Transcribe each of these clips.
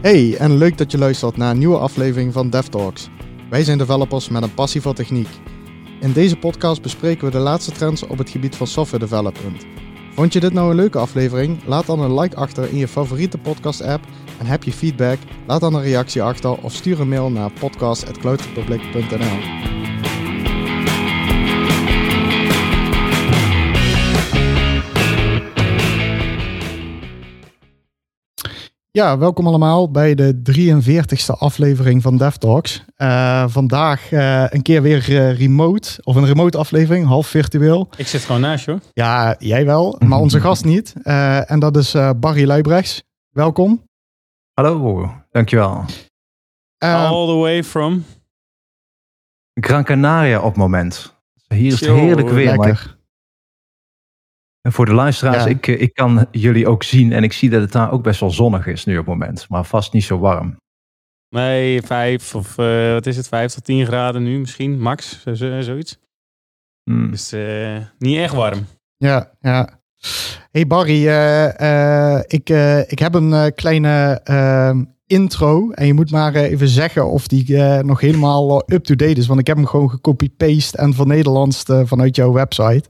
Hey, en leuk dat je luistert naar een nieuwe aflevering van DevTalks. Wij zijn developers met een passie voor techniek. In deze podcast bespreken we de laatste trends op het gebied van software development. Vond je dit nou een leuke aflevering? Laat dan een like achter in je favoriete podcast-app. En heb je feedback? Laat dan een reactie achter of stuur een mail naar podcast.cloudrepublic.nl. Ja, welkom allemaal bij de 43ste aflevering van DevTalks. Uh, vandaag uh, een keer weer uh, remote, of een remote aflevering, half virtueel. Ik zit gewoon naast je hoor. Ja, jij wel, maar onze gast niet. en dat is Barry Luibrechts. Welkom. Hallo, dankjewel. All the way from? Gran Canaria op het moment. Hier is het heerlijk weer. Maar en voor de luisteraars, ik, eh, ik kan jullie ook zien en ik zie dat het daar ook best wel zonnig is nu op het moment, maar vast niet zo warm. Nee, vijf of uh, wat is het, vijf tot tien graden nu misschien, max, zoiets. Hmm. Dus uh, niet echt warm. Ja, ja. Hey Barry, uh, ik, ik heb een kleine ehm, intro en je moet maar even zeggen of die nog helemaal up-to-date is, want ik heb hem gewoon gecopy-paste en van Nederlands vanuit jouw website.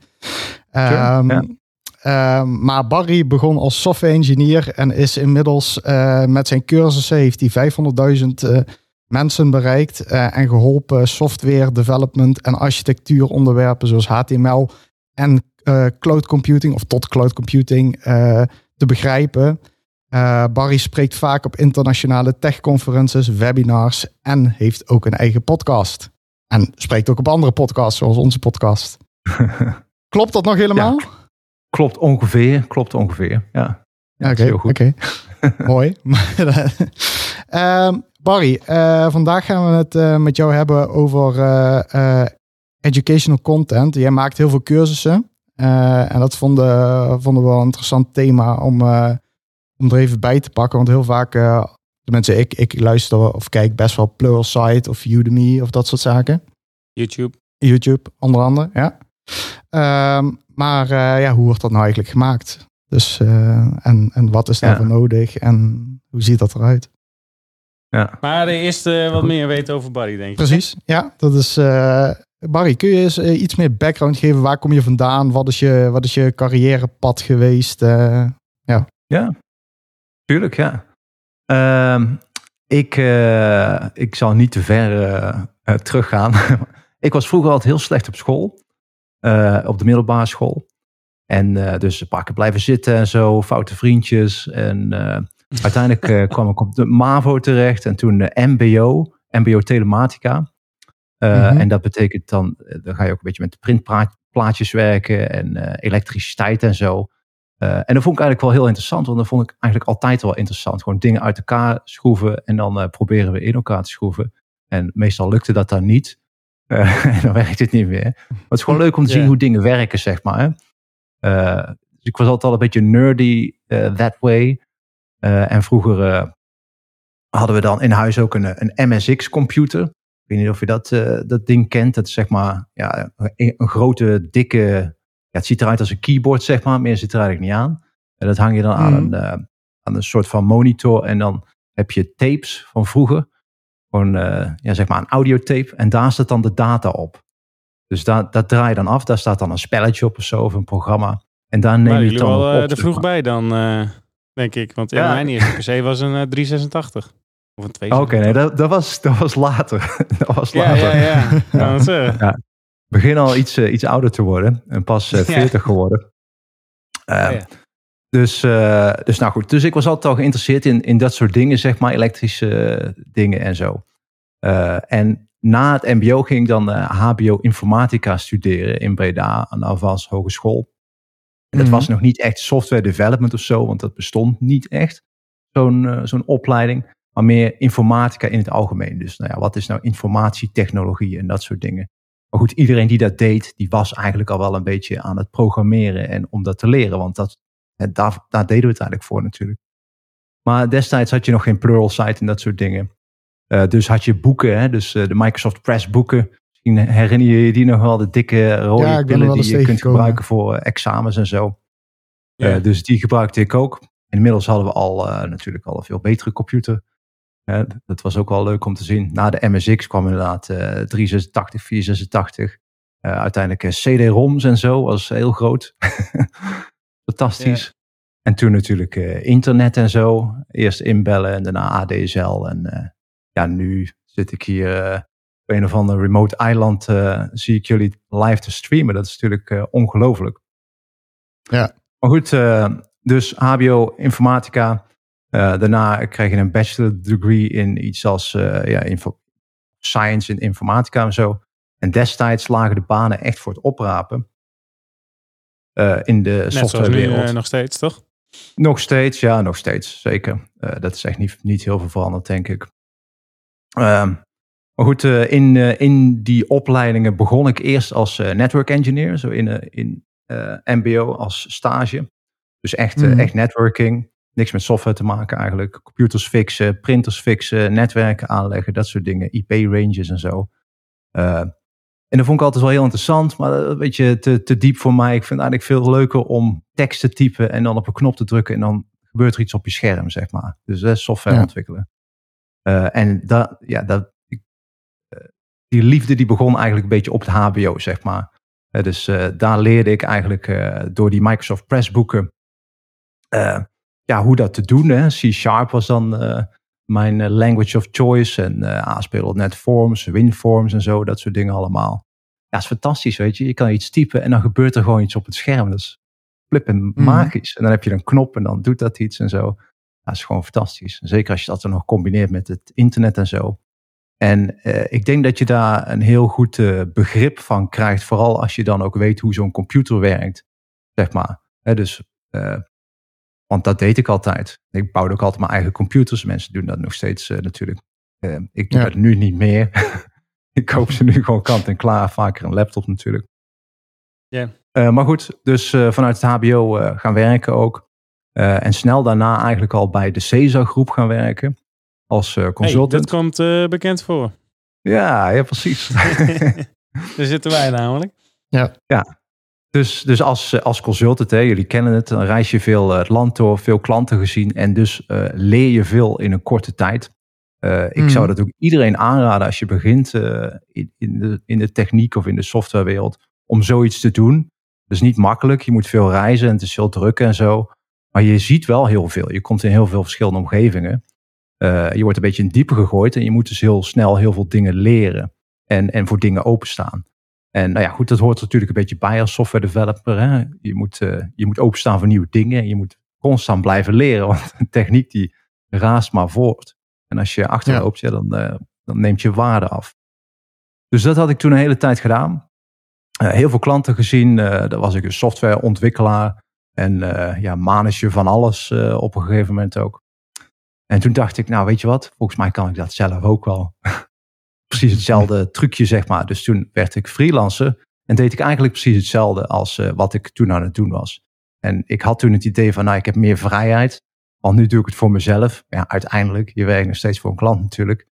Um, Ehm, maar Barry begon als software engineer en is inmiddels uh, met zijn cursussen heeft hij 500.000 uh, eh, mensen bereikt uh, en geholpen software development en architectuur onderwerpen zoals HTML en cloud computing of tot cloud computing te begrijpen. Barry spreekt vaak op internationale techconferences, webinars en heeft ook een eigen podcast. En spreekt ook op andere podcasts zoals onze podcast. Klopt dat nog helemaal? Ja. Klopt ongeveer, klopt ongeveer. Ja, ja oké. Okay, Mooi. uh, Barry, uh, vandaag gaan we het uh, met jou hebben over uh, educational content. Jij maakt heel veel cursussen. en dat vonden, vonden we wel een interessant thema om, om er even bij te pakken. Want heel vaak, de mensen, ik, ik luister of kijk best wel Pluralsight of Udemy of dat soort zaken. YouTube. YouTube, onder andere, ja. Ehm, maar uh, ja, hoe wordt dat nou eigenlijk gemaakt? Dus, uh, en, en wat is daarvoor ja. nodig en hoe ziet dat eruit? Ja. Maar eerst uh, wat meer weten over Barry, denk ik. Precies, ja. Dat is, Barry, kun je eens iets meer background geven? Waar kom je vandaan? Wat is je, wat is je carrièrepad geweest? ja. ja, tuurlijk, ja. Ehm, ik, ik zal niet te ver teruggaan. ik was vroeger altijd heel slecht op school. Uh, op de middelbare school. En uh, dus een paar keer blijven zitten en zo, foute vriendjes. En uh, uiteindelijk kwam ik op de MAVO terecht en toen de MBO, MBO Telematica. Mm-hmm. En dat betekent dan, dan ga je ook een beetje met printplaatjes werken en elektriciteit en zo. en dat vond ik eigenlijk wel heel interessant, want dat vond ik eigenlijk altijd wel interessant. Gewoon dingen uit elkaar schroeven en dan proberen we in elkaar te schroeven. En meestal lukte dat dan niet. Uh, en dan werkt het niet meer. Maar het is gewoon leuk om te zien hoe dingen werken, zeg maar. Uh, dus ik was altijd al een beetje nerdy uh, that way. en vroeger hadden we dan in huis ook een, een MSX-computer. Ik weet niet of je dat, dat ding kent. Dat is zeg maar ja, een, een, grote, dikke... Ja, het ziet eruit als een keyboard, zeg maar. Meer zit er eigenlijk niet aan. En dat hang je dan aan, mhm. een, aan een soort van monitor. En dan heb je tapes van vroeger. Gewoon, uh, ja, zeg maar een audiotape. En daar staat dan de data op. Dus daar, dat draai je dan af. Daar staat dan een spelletje op of zo, of een programma. En daar neem je het dan wel uh, er vroeg bij dan, uh, denk ik. Want ja. mijn eerste PC was een 386. Of een 286. Oké, nee, dat, dat, was, dat was later. dat was later. Ja, ja, ja. ja. Begin al iets, iets ouder te worden. En pas 40 geworden. ja. Dus, uh, dus nou goed, dus ik was altijd al geïnteresseerd in, in dat soort dingen, zeg maar, elektrische dingen en zo. Uh, en na het MBO ging ik dan uh, HBO Informatica studeren in Breda aan de Avans Hogeschool. En dat was mhm. nog niet echt software development of zo, want dat bestond niet echt, zo'n zo'n opleiding. Maar meer informatica in het algemeen. Dus nou ja, wat is nou informatietechnologie en dat soort dingen. Maar goed, iedereen die dat deed, die was eigenlijk al wel een beetje aan het programmeren en om dat te leren. Want dat daar, daar deden we het eigenlijk voor natuurlijk. Maar destijds had je nog geen Pluralsight en dat soort dingen. Uh, dus had je boeken, hè? dus uh, de Microsoft Press boeken. Misschien herinner je je die nog wel, de dikke rode ja, pillen die je kunt gebruiken voor uh, examens en zo. Ja. dus die gebruikte ik ook. Inmiddels hadden we al natuurlijk al een veel betere computer. dat was ook wel leuk om te zien. Na de MSX kwam inderdaad uh, 386, 486. Uh, uiteindelijk CD-ROMs en zo was heel groot. Fantastisch. En toen natuurlijk uh, internet en zo. Eerst inbellen en daarna ADSL. En uh, ja, nu zit ik hier uh, op een of ander remote eiland. zie ik jullie live te streamen. Dat is natuurlijk ongelooflijk. Ja. Maar goed, dus HBO informatica. daarna kreeg je een bachelor degree in iets als ja, info science en informatica en zo. En destijds lagen de banen echt voor het oprapen. In de softwarewereld. Nu, nog steeds, toch? Nog steeds, ja, nog steeds, zeker. Uh, dat is echt niet, niet heel veel veranderd, denk ik. Uh, maar goed, uh, in, uh, in die opleidingen begon ik eerst als network engineer, zo in, in MBO als stage. Dus echt, mm. echt networking, niks met software te maken eigenlijk. Computers fixen, printers fixen, netwerken aanleggen, dat soort dingen, IP-ranges en zo. En dat vond ik altijd wel heel interessant, maar een beetje te, te diep voor mij. Ik vind het eigenlijk veel leuker om tekst te typen en dan op een knop te drukken en dan gebeurt er iets op je scherm, zeg maar. Dus uh, software ontwikkelen. Uh, en dat, ja, dat, die liefde die begon eigenlijk een beetje op het HBO, zeg maar. dus daar leerde ik eigenlijk door die Microsoft Press boeken ja, hoe dat te doen. C-Sharp was dan mijn eh, language of choice. En uh, net Forms, WinForms en zo, dat soort dingen allemaal. Ja, is fantastisch, weet je. Je kan iets typen en dan gebeurt er gewoon iets op het scherm. Dat is flippen mhm. magisch. En dan heb je een knop en dan doet dat iets en zo. Dat is gewoon fantastisch. Zeker als je dat dan nog combineert met het internet en zo. En uh, ik denk dat je daar een heel goed uh, begrip van krijgt. Vooral als je dan ook weet hoe zo'n computer werkt. Zeg maar. dus uh, want dat deed ik altijd. Ik bouwde ook altijd mijn eigen computers. Mensen doen dat nog steeds uh, natuurlijk. Uh, ik doe ja. dat nu niet meer. ik koop ze nu gewoon kant en klaar. Vaker een laptop natuurlijk. Ja. Uh, maar goed, dus vanuit het HBO gaan werken ook. en snel daarna eigenlijk al bij de CESA groep gaan werken. Als consultant. Hey, dat komt bekend voor. Ja, ja precies. Daar zitten wij namelijk. Ja. ja, dus, dus als, eh, als consultant, hè, jullie kennen het, dan reis je veel eh, het land door, veel klanten gezien en dus uh, leer je veel in een korte tijd. Uh, ik zou mhm. dat ook iedereen aanraden als je begint uh, in, in, de, in de techniek of in de softwarewereld om zoiets te doen. Dat is niet makkelijk, je moet veel reizen en het is veel druk en zo. Maar je ziet wel heel veel. Je komt in heel veel verschillende omgevingen. je wordt een beetje in diepe gegooid en je moet dus heel snel heel veel dingen leren en, en voor dingen openstaan. En nou ja, goed, dat hoort natuurlijk een beetje bij als software developer. Hè? Je, moet, uh, je moet openstaan voor nieuwe dingen. En je moet constant blijven leren, want een techniek die raast maar voort. En als je achterloopt, ja. dan, uh, dan neemt je waarde af. Dus dat had ik toen een hele tijd gedaan. Uh, heel veel klanten gezien. daar was ik een softwareontwikkelaar en ja, manager van alles op een gegeven moment ook. En toen dacht ik, nou weet je wat, volgens mij kan ik dat zelf ook wel. precies hetzelfde trucje, zeg maar. Dus toen werd ik freelancer en deed ik eigenlijk precies hetzelfde als uh, wat ik toen aan het doen was. En ik had toen het idee van, nou, ik heb meer vrijheid. Want nu doe ik het voor mezelf. Ja, uiteindelijk, je werkt nog steeds voor een klant natuurlijk.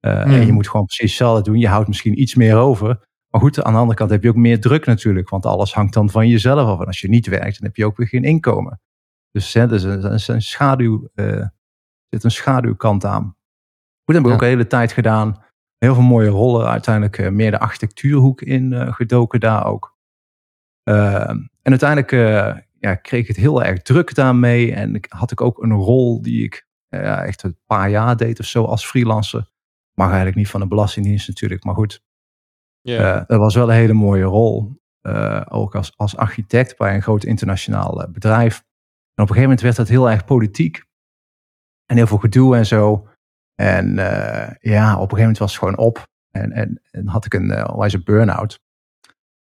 Uh, En je moet gewoon precies hetzelfde doen. Je houdt misschien iets meer over. Maar goed, aan de andere kant heb je ook meer druk natuurlijk. Want alles hangt dan van jezelf af. En als je niet werkt, dan heb je ook weer geen inkomen. Dus hè, er is een, een schaduw, uh, zit een schaduwkant aan. Goed, dat heb ik ook de hele tijd gedaan heel veel mooie rollen. Uiteindelijk uh, meer de architectuurhoek in uh, gedoken daar ook. Uh, en uiteindelijk ja, kreeg ik het heel erg druk daarmee. En ik, had ik ook een rol die ik echt een paar jaar deed of zo als freelancer. Mag eigenlijk niet van de Belastingdienst natuurlijk, maar goed. Yeah. dat was wel een hele mooie rol. ook als, als architect bij een groot internationaal bedrijf. En op een gegeven moment werd dat heel erg politiek. En heel veel gedoe en zo. En uh, ja, op een gegeven moment was het gewoon op. En, en, en had ik een uh, burn-out.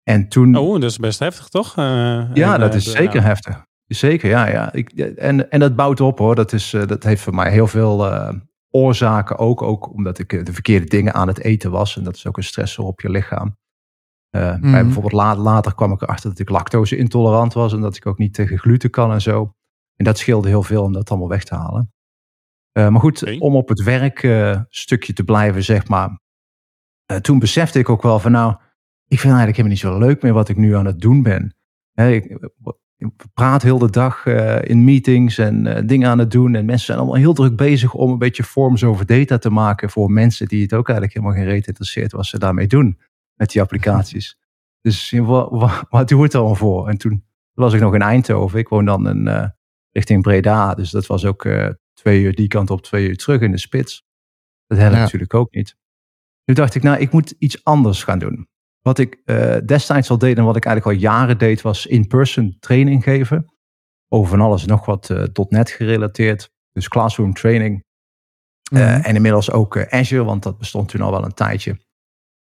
En toen... Oh, dat is best heftig, toch? Uh, ja, dat is zeker heftig. Zeker, ja. ja. Ik, en, en dat bouwt op, hoor. Dat, is, dat heeft voor mij heel veel oorzaken ook. Ook omdat ik de verkeerde dingen aan het eten was. En dat is ook een stressor op je lichaam. Uh, mm. bijvoorbeeld later, later kwam ik erachter dat ik lactose intolerant was. En dat ik ook niet tegen gluten kan en zo. En dat scheelde heel veel om dat allemaal weg te halen. Uh, maar goed, om op het werkstukje uh, te blijven, zeg maar. Uh, toen besefte ik ook wel van nou, ik vind eigenlijk helemaal niet zo leuk meer wat ik nu aan het doen ben. ik, praten heel de dag in meetings en dingen aan het doen. En mensen zijn allemaal heel druk bezig om een beetje forms over data te maken voor mensen die het ook eigenlijk helemaal geen reet interesseert wat ze daarmee doen met die applicaties. Dus wat, wat, wat doe het allemaal voor? En toen was ik nog in Eindhoven. Ik woon dan in, richting Breda. Dus dat was ook twee uur die kant op, twee uur terug in de spits. Dat helpt natuurlijk ook niet. Nu dacht ik, nou, ik moet iets anders gaan doen. Wat ik uh, destijds al deed en wat ik eigenlijk al jaren deed, was in-person training geven. Over van alles nog wat uh, .NET gerelateerd. Dus classroom training. Uh, En inmiddels ook Azure, want dat bestond toen al wel een tijdje.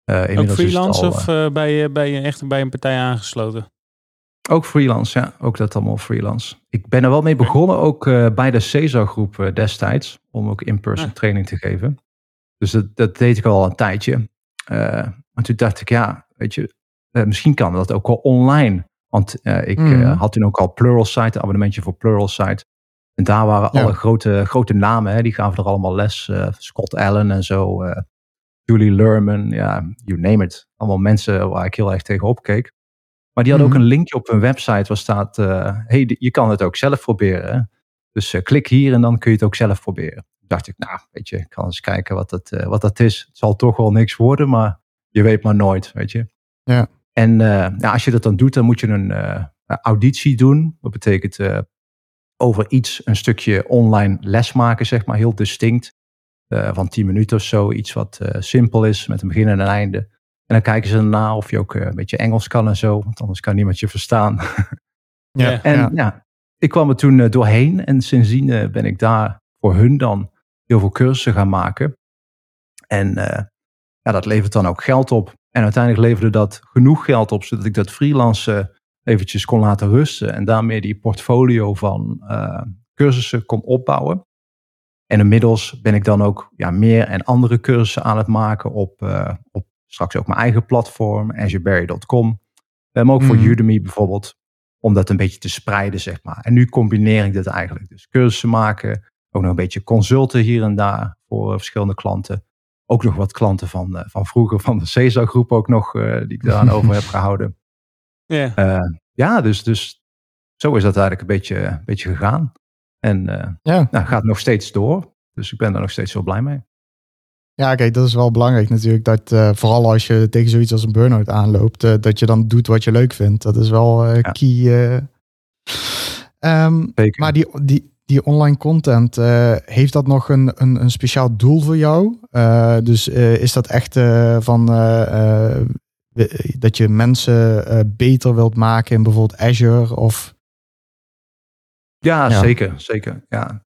ook freelance of bij, je, bij echt bij een partij aangesloten? Ook freelance, ja. Ook dat allemaal freelance. Ik ben er wel mee begonnen, ook bij de Cesar groep destijds. Om ook in-person training te geven. Dus dat, dat deed ik al een tijdje. Uh, maar toen dacht ik, ja, weet je, misschien kan dat ook wel online. Want ik mm. had toen ook al Pluralsight, een abonnementje voor Pluralsight. En daar waren ja. alle grote, grote namen, hè, die gaven er allemaal les. Scott Allen en zo, Julie Lerman, ja, you name it. Allemaal mensen waar ik heel erg tegenop keek. Maar die hadden ook mm. een linkje op hun website waar staat, hey, je kan het ook zelf proberen. Dus klik hier en dan kun je het ook zelf proberen dacht ik, nou, weet je, ik kan eens kijken wat dat, uh, wat dat is. Het zal toch wel niks worden, maar je weet maar nooit, weet je. Ja. En ja, als je dat dan doet, dan moet je een auditie doen. Dat betekent over iets een stukje online les maken, zeg maar, heel distinct. van 10 minuten of zo, iets wat simpel is, met een begin en een einde. En dan kijken ze erna of je ook een beetje Engels kan en zo, want anders kan niemand je verstaan. ja, en ja. ja. ik kwam er toen doorheen en sindsdien ben ik daar voor hun dan heel veel cursussen gaan maken. En uh, ja, dat levert dan ook geld op. En uiteindelijk leverde dat genoeg geld op, zodat ik dat freelance eventjes kon laten rusten. En daarmee die portfolio van uh, cursussen kon opbouwen. En inmiddels ben ik dan ook ja, meer en andere cursussen aan het maken op, uh, op straks ook mijn eigen platform, azureberry.com. Maar ook voor mm. Udemy bijvoorbeeld, om dat een beetje te spreiden, zeg maar. En nu combineer ik dit eigenlijk. Dus cursussen maken, ook nog een beetje consulten hier en daar voor eh, verschillende klanten. Ook nog wat klanten van, uh, van vroeger van de Cesar groep ook nog, uh, die ik daaraan over heb gehouden. Yeah. Uh, ja, dus, dus zo is dat eigenlijk een beetje, een beetje gegaan. En ja. nou, gaat nog steeds door. Dus ik ben daar nog steeds wel blij mee. Ja, kijk, dat is wel belangrijk natuurlijk. Dat uh, vooral als je tegen zoiets als een burn-out aanloopt, uh, dat je dan doet wat je leuk vindt. Dat is wel uh, ja. key. Um, maar die, die, die online content, uh, heeft dat nog een, een, een speciaal doel voor jou? Uh, dus uh, is dat echt van dat je mensen beter wilt maken in bijvoorbeeld Azure of? Ja, ja. zeker, zeker. Ja.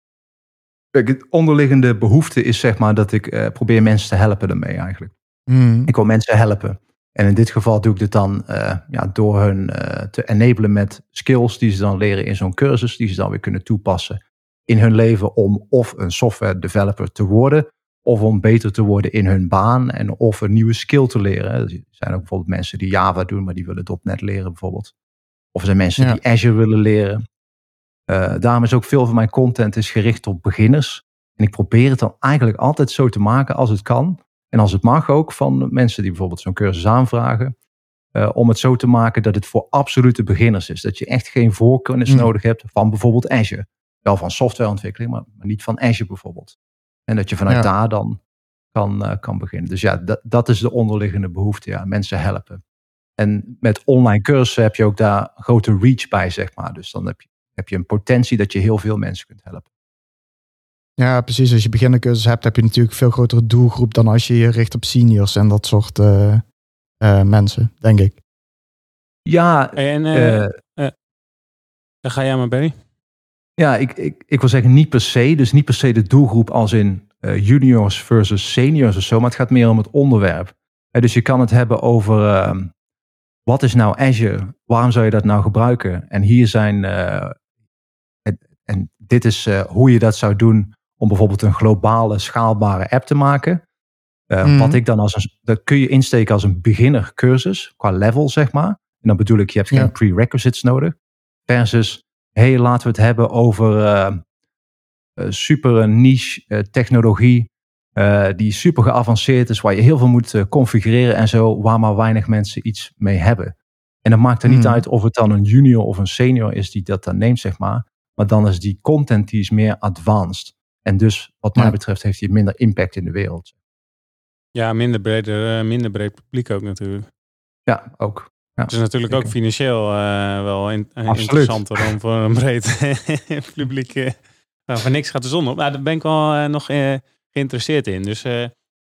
Kijk, het onderliggende behoefte is zeg maar dat ik probeer mensen te helpen ermee eigenlijk. Mm. Ik wil mensen helpen. En in dit geval doe ik dit dan ja, door hun te enablen met skills die ze dan leren in zo'n cursus, die ze dan weer kunnen toepassen in hun leven om of een software developer te worden, of om beter te worden in hun baan en of een nieuwe skill te leren. Er zijn ook bijvoorbeeld mensen die Java doen, maar die willen .NET leren bijvoorbeeld. Of er zijn mensen die Azure willen leren. Uh, daarom is ook veel van mijn content is gericht op beginners. En ik probeer het dan eigenlijk altijd zo te maken als het kan. En als het mag ook van mensen die bijvoorbeeld zo'n cursus aanvragen. Uh, om het zo te maken dat het voor absolute beginners is. Dat je echt geen voorkennis mm. nodig hebt van bijvoorbeeld Azure. Wel van softwareontwikkeling, maar, maar niet van Azure bijvoorbeeld. En dat je vanuit daar dan kan, uh, kan beginnen. Dus ja, dat, dat is de onderliggende behoefte. Ja, mensen helpen. En met online cursussen heb je ook daar grote reach bij, zeg maar. Dus dan heb je, heb je een potentie dat je heel veel mensen kunt helpen. Ja, precies. Als je beginnercursus hebt, heb je natuurlijk een veel grotere doelgroep dan als je je richt op seniors en dat soort uh, uh, mensen, denk ik. Ja, en dan ga jij maar, Barry. Ja, ik, ik, ik wil zeggen niet per se. Dus niet per se de doelgroep als in uh, juniors versus seniors of zo. Maar het gaat meer om het onderwerp. Uh, dus je kan het hebben over uh, wat is nou Azure? Waarom zou je dat nou gebruiken? En hier zijn, uh, en, dit is hoe je dat zou doen om bijvoorbeeld een globale schaalbare app te maken. Mm. Wat ik dan als een, dat kun je insteken als een beginner cursus qua level zeg maar. En dan bedoel ik, je hebt geen ja. prerequisites nodig. Versus hey, laten we het hebben over uh, super niche technologie. die super geavanceerd is, waar je heel veel moet configureren en zo, waar maar weinig mensen iets mee hebben. En dan maakt er niet Mhm. uit of het dan een junior of een senior is die dat dan neemt, zeg maar. Maar dan is die content die is meer advanced. En dus, wat mij Ja. betreft, heeft hij minder impact in de wereld. Ja, minder, breder, eh, minder breed publiek ook natuurlijk. Ja, ook. Ja, Het is natuurlijk ook financieel eh, wel in- eh, interessanter om voor een breed publiek eh, nou, voor niks gaat de zon op. Nou, daar ben ik wel nog geïnteresseerd in. Dus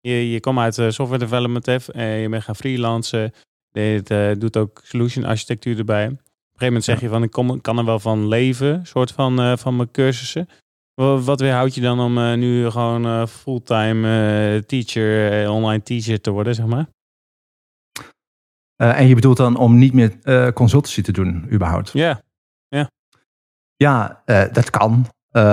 je, je komt uit software development, je bent gaan freelancen. Je doet ook solution architectuur erbij. Op een gegeven moment zeg je van ik kom, kan er wel van leven, soort van, eh, van mijn cursussen. Wa- Wat weerhoudt je dan om eh, nu gewoon eh, fulltime teacher, online teacher te worden, zeg maar? En je bedoelt dan om niet meer consultancy te doen, überhaupt? Ja, Ja, eh, dat kan.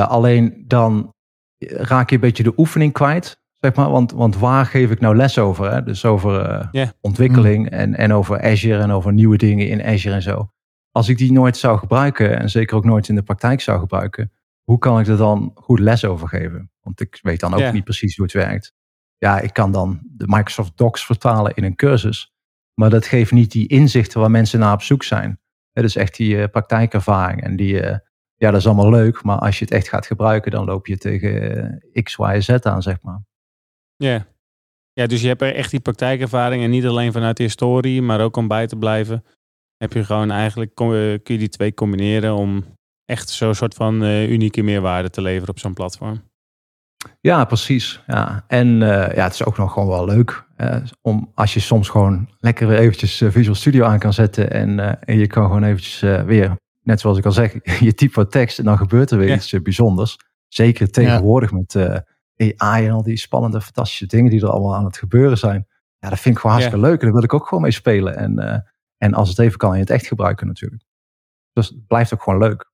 Alleen dan raak je een beetje de oefening kwijt, zeg maar. Want, want waar geef ik nou les over? Hè? Dus over Ja. ontwikkeling en, en over Azure en over nieuwe dingen in Azure en zo. Als ik die nooit zou gebruiken en zeker ook nooit in de praktijk zou gebruiken, hoe kan ik er dan goed les over geven? Want ik weet dan ook niet precies hoe het werkt. Ja, ik kan dan de Microsoft Docs vertalen in een cursus, maar dat geeft niet die inzichten waar mensen naar op zoek zijn. Het is echt die eh, praktijkervaring en die, eh, ja, dat is allemaal leuk, maar als je het echt gaat gebruiken, dan loop je tegen eh, X, Y, Z aan, zeg maar. Ja. ja, dus je hebt er echt die praktijkervaring en niet alleen vanuit de historie, maar ook om bij te blijven. Heb je gewoon eigenlijk, eh, kun je die twee combineren om echt zo'n soort van eh, unieke meerwaarde te leveren op zo'n platform. Ja, precies. Ja. En eh, ja, het is ook nog gewoon wel leuk. om als je soms gewoon lekker weer eventjes Visual Studio aan kan zetten. En, en je kan gewoon eventjes weer, net zoals ik al zeg, je typt wat tekst en dan gebeurt er weer Ja. iets bijzonders. Zeker tegenwoordig met eh, AI en al die spannende, fantastische dingen die er allemaal aan het gebeuren zijn. Ja, dat vind ik gewoon hartstikke leuk. En daar wil ik ook gewoon mee spelen. En, en als het even kan, in het echt gebruiken natuurlijk. Dus het blijft ook gewoon leuk.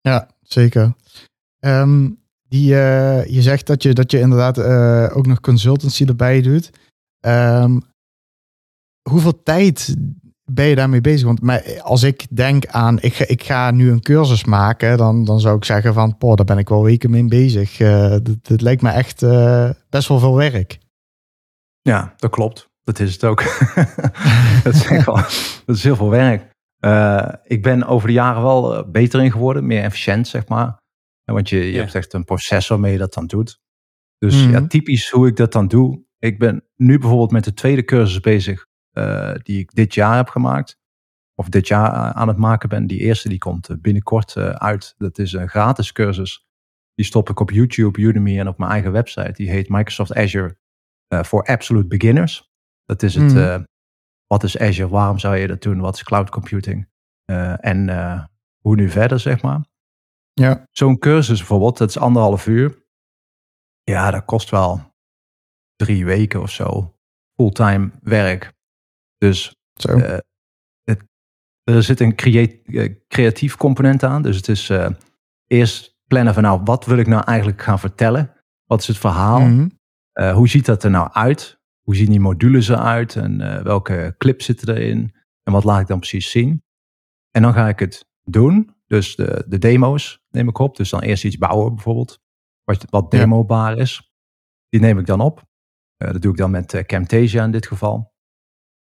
Ja, zeker. Ehm, die, eh, je zegt dat je, dat je inderdaad eh, ook nog consultancy erbij doet. Ehm, hoeveel tijd ben je daarmee bezig? Want mij- als ik denk aan, ik ga, ik ga nu een cursus maken, dan, dan zou ik zeggen van, poh, daar ben ik wel weken mee bezig. Eh dit, dit lijkt me echt best wel veel werk. Ja, dat klopt. Dat is het ook. dat, is dat is heel veel werk. Eh, ik ben over de jaren wel eh, beter in geworden, meer efficiënt, zeg maar. Want je, je Ja. hebt echt een proces waarmee je dat dan doet. Dus Mhm. ja, typisch hoe ik dat dan doe. Ik ben nu bijvoorbeeld met de tweede cursus bezig, eh, die ik dit jaar heb gemaakt. Of dit jaar aan het maken ben. Die eerste die komt binnenkort uit. Dat is een gratis cursus. Die stop ik op YouTube, Udemy en op mijn eigen website. Die heet Microsoft Azure voor Absolute Beginners. Dat is het, Mhm. eh, wat is Azure, waarom zou je dat doen, wat is cloud computing Eh, en eh, hoe nu verder, zeg maar. Ja. Zo'n cursus bijvoorbeeld, dat is anderhalf uur. Ja, dat kost wel drie weken of zo. Fulltime werk. Dus Zo. het, er zit een creatief component aan. Dus het is eerst plannen van nou, wat wil ik nou eigenlijk gaan vertellen? Wat is het verhaal? Mhm. Hoe ziet dat er nou uit? Hoe zien die modules eruit? En eh, welke clips zitten erin? En wat laat ik dan precies zien? En dan ga ik het doen. Dus de, de demo's neem ik op. Dus dan eerst iets bouwen bijvoorbeeld. Wat, wat demobaar is. Die neem ik dan op. Eh, dat doe ik dan met eh, Camtasia in dit geval.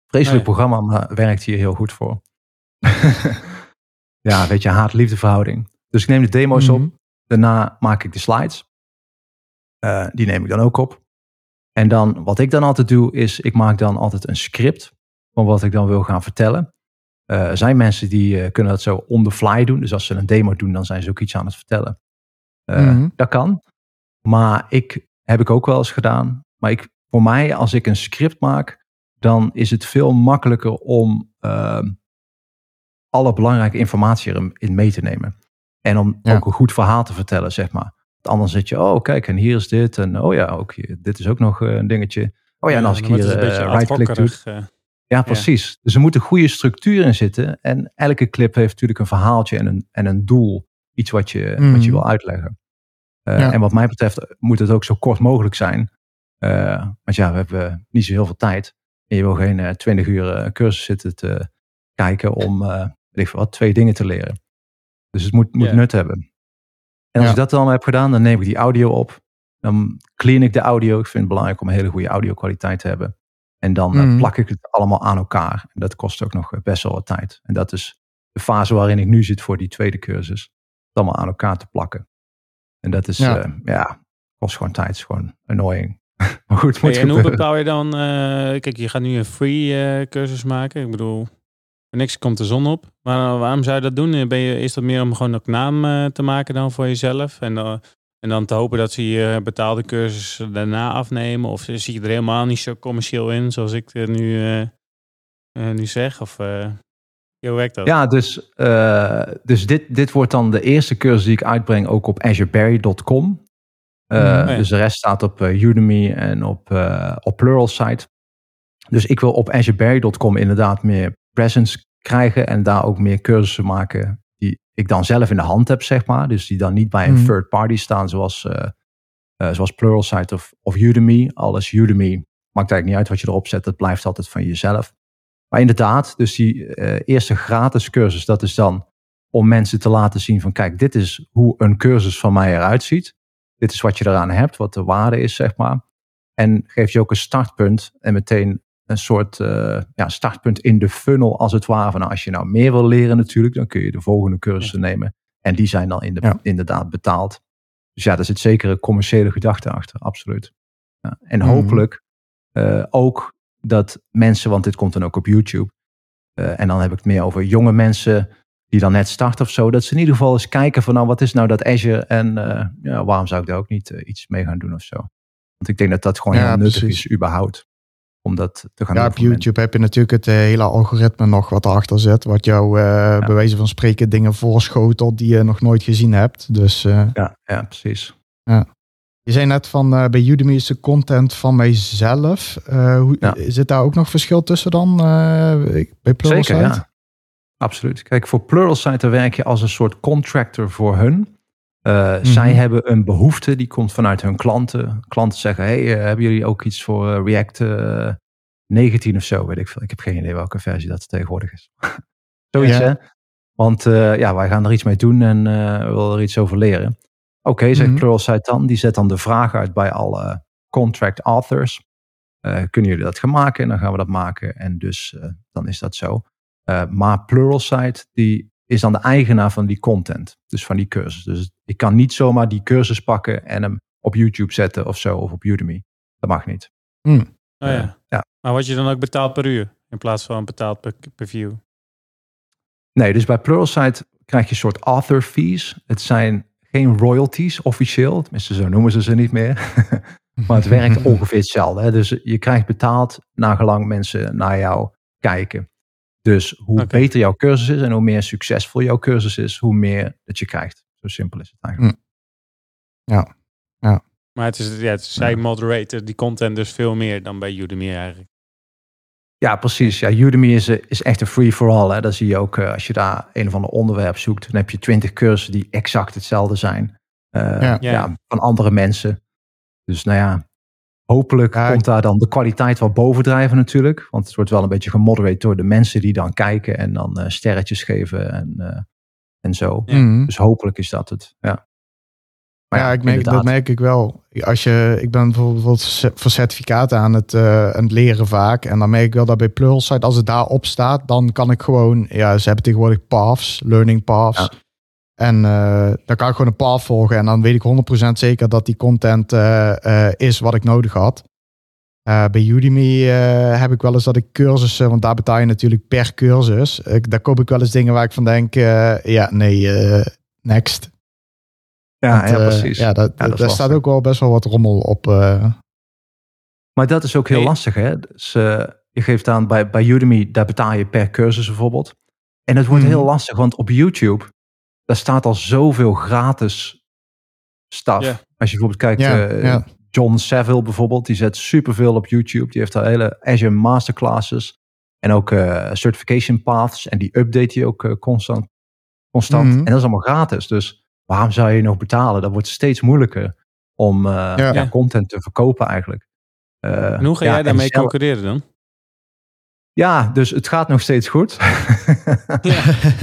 Vreselijk Oh programma, maar werkt hier heel goed voor. ja, weet je, haat-liefde verhouding. Dus ik neem de demo's op. Mhm. Daarna maak ik de slides. Die neem ik dan ook op. En dan, wat ik dan altijd doe, is ik maak dan altijd een script van wat ik dan wil gaan vertellen. Eh, er zijn mensen die eh, kunnen dat zo on the fly doen. Dus als ze een demo doen, dan zijn ze ook iets aan het vertellen. Eh, Mhm. Dat kan. Maar ik heb ik ook wel eens gedaan. Maar ik, voor mij, als ik een script maak, dan is het veel makkelijker om ehm, alle belangrijke informatie erin mee te nemen. En om Ja. ook een goed verhaal te vertellen, zeg maar. Anders zit je, oh kijk, en hier is dit. En oh ja, ook dit is ook nog eh, een dingetje. Oh ja, en als ik hier beetje eh, right-click doe. eh. Ja, precies. Dus er moet een goede structuur in zitten. En elke clip heeft natuurlijk een verhaaltje en een, en een doel. Iets wat je, wat je wil uitleggen. Ja. En wat mij betreft moet het ook zo kort mogelijk zijn. Want ja, we hebben niet zo heel veel tijd. En je wil geen 20 uur cursus zitten te kijken om weet ik wat, twee dingen te leren. Dus het moet, moet Ja. nut hebben. En als Ja. ik dat dan heb gedaan, dan neem ik die audio op. Dan clean ik de audio. Ik vind het belangrijk om een hele goede audio kwaliteit te hebben. En dan eh, Mhm. plak ik het allemaal aan elkaar. En dat kost ook nog eh, best wel wat tijd. En dat is de fase waarin ik nu zit voor die tweede cursus. Het allemaal aan elkaar te plakken. En dat is, Ja. ja, ja kost gewoon tijd. Het is gewoon annoying. maar goed, moet Hey, en hoe bepaal je dan... eh, kijk, je gaat nu een free eh, cursus maken. Ik bedoel, niks komt de zon op. Maar waarom zou je dat doen? Ben je, is dat meer om gewoon ook naam eh, te maken dan voor jezelf? En, eh, en dan te hopen dat ze je betaalde cursus daarna afnemen? Of zie je er helemaal niet zo commercieel in, zoals ik het nu, eh, eh, nu zeg? Of eh, hoe werkt dat? Ja, dus, eh, dus dit, dit wordt dan de eerste cursus die ik uitbreng ook op azureberry.com. Eh, Mhm. Oh ja. Dus de rest staat op eh, Udemy en op, eh op Pluralsight. Dus ik wil op azureberry.com inderdaad meer presence krijgen en daar ook meer cursussen maken die ik dan zelf in de hand heb, zeg maar. Dus die dan niet bij een Mhm. third party staan zoals, eh eh, zoals Pluralsight of, of Udemy. Alles Udemy maakt eigenlijk niet uit wat je erop zet, dat blijft altijd van jezelf. Maar inderdaad, dus die eh, eerste gratis cursus, dat is dan om mensen te laten zien van kijk, dit is hoe een cursus van mij eruit ziet. Dit is wat je eraan hebt, wat de waarde is, zeg maar. En geef je ook een startpunt en meteen een soort eh, ja, startpunt in de funnel als het ware. Van, nou, als je nou meer wil leren natuurlijk, dan kun je de volgende cursussen nemen. En die zijn dan in de, Ja. inderdaad betaald. Dus ja, daar zit zeker een commerciële gedachte achter, absoluut. Ja. En Mhm. hopelijk eh, ook dat mensen, want dit komt dan ook op YouTube. eh, en dan heb ik het meer over jonge mensen die dan net starten of zo. Dat ze in ieder geval eens kijken van nou, wat is nou dat Azure? En ja, waarom zou ik daar ook niet iets mee gaan doen of zo? Want ik denk dat dat gewoon heel nuttig precies. is überhaupt. Om dat te gaan Ja, doen op voor mensen. YouTube heb je natuurlijk het eh, hele algoritme nog wat erachter zit. Wat jou eh bij wijze van spreken dingen voorschotelt die je nog nooit gezien hebt. Dus eh, Ja, ja, precies. je zei net van bij Udemy is de content van mijzelf. Hoe, Ja. Zit daar ook nog verschil tussen dan bij Pluralsight? Zeker, ja. Absoluut. Kijk, voor Pluralsight werk je als een soort contractor voor hun. Eh, Zij hebben een behoefte, die komt vanuit hun klanten. Klanten zeggen, hey, eh, hebben jullie ook iets voor eh, React eh, 19 of zo? Weet ik veel. Ik heb geen idee welke versie dat tegenwoordig is. Zoiets, Ja. hè? Want ja, wij gaan er iets mee doen en we willen er iets over leren. Oké, zegt Mhm. Pluralsight dan. Die zet dan de vraag uit bij alle contract authors. Kunnen jullie dat gaan maken? En dan gaan we dat maken. En dus dan is dat zo. Maar Pluralsight die is dan de eigenaar van die content. Dus van die cursus. Dus ik kan niet zomaar die cursus pakken en hem op YouTube zetten of zo. Of op Udemy. Dat mag niet. Oh, ja. Ja. Maar word je dan ook betaald per uur in plaats van betaald per, per view? Nee, dus bij Pluralsight krijg je een soort author fees. Het zijn geen royalties officieel. Tenminste, zo noemen ze ze niet meer. maar het werkt ongeveer hetzelfde. Hè? Dus je krijgt betaald naar gelang mensen naar jou kijken. Dus hoe beter jouw cursus is en hoe meer succesvol jouw cursus is, hoe meer dat je krijgt. Zo simpel is het eigenlijk. Maar het is, ja, het is, zij moderaten die content dus veel meer dan bij Udemy eigenlijk. Ja, precies. Ja, Udemy is, eh, is echt een free-for-all. hè. Dat zie je ook eh, als je daar een of ander onderwerp zoekt. Dan heb je twintig cursussen die exact hetzelfde zijn. Eh, Ja. ja. Ja. van andere mensen. Dus nou ja, hopelijk Ja, komt daar dan de kwaliteit wel bovendrijven natuurlijk. Want het wordt wel een beetje gemodereerd door de mensen die dan kijken. En dan eh, sterretjes geven en, eh, en zo. Ja. Mhm. Dus hopelijk is dat het. Ja, Maar ja, ik merk, dat merk ik wel. Als je, ik ben bijvoorbeeld voor certificaten aan het, eh, aan het leren vaak. En dan merk ik wel dat bij Pluralsight, als het daarop staat, dan kan ik gewoon, ja, ze hebben tegenwoordig paths, learning paths. En eh, dan kan ik gewoon een path volgen. En dan weet ik 100% zeker dat die content eh, eh, is wat ik nodig had. Eh, bij Udemy eh, heb ik wel eens dat ik cursussen, want daar betaal je natuurlijk per cursus. Ik, daar koop ik wel eens dingen waar ik van denk, eh, ja, nee, eh, next. Ja, Want, ja, precies. ja, dat, Ja, dat daar staat ook wel best wel wat rommel op. eh. Maar dat is ook heel Nee. lastig. Hè? Dus, je geeft aan bij, bij Udemy, daar betaal je per cursus bijvoorbeeld. En het wordt Mhm. heel lastig, want op YouTube, daar staat al zoveel gratis stuff. Als je bijvoorbeeld kijkt, Ja, eh, ja. John Saville bijvoorbeeld, die zet superveel op YouTube. Die heeft daar hele Azure masterclasses en ook eh, certification paths. En die update hij ook eh, constant. constant. Mhm. En dat is allemaal gratis. Dus waarom zou je nog betalen? Dat wordt steeds moeilijker om eh, Ja. ja, content te verkopen eigenlijk. Eh, En hoe ga ja, jij daarmee zelf- concurreren dan? Ja, dus het gaat nog steeds goed.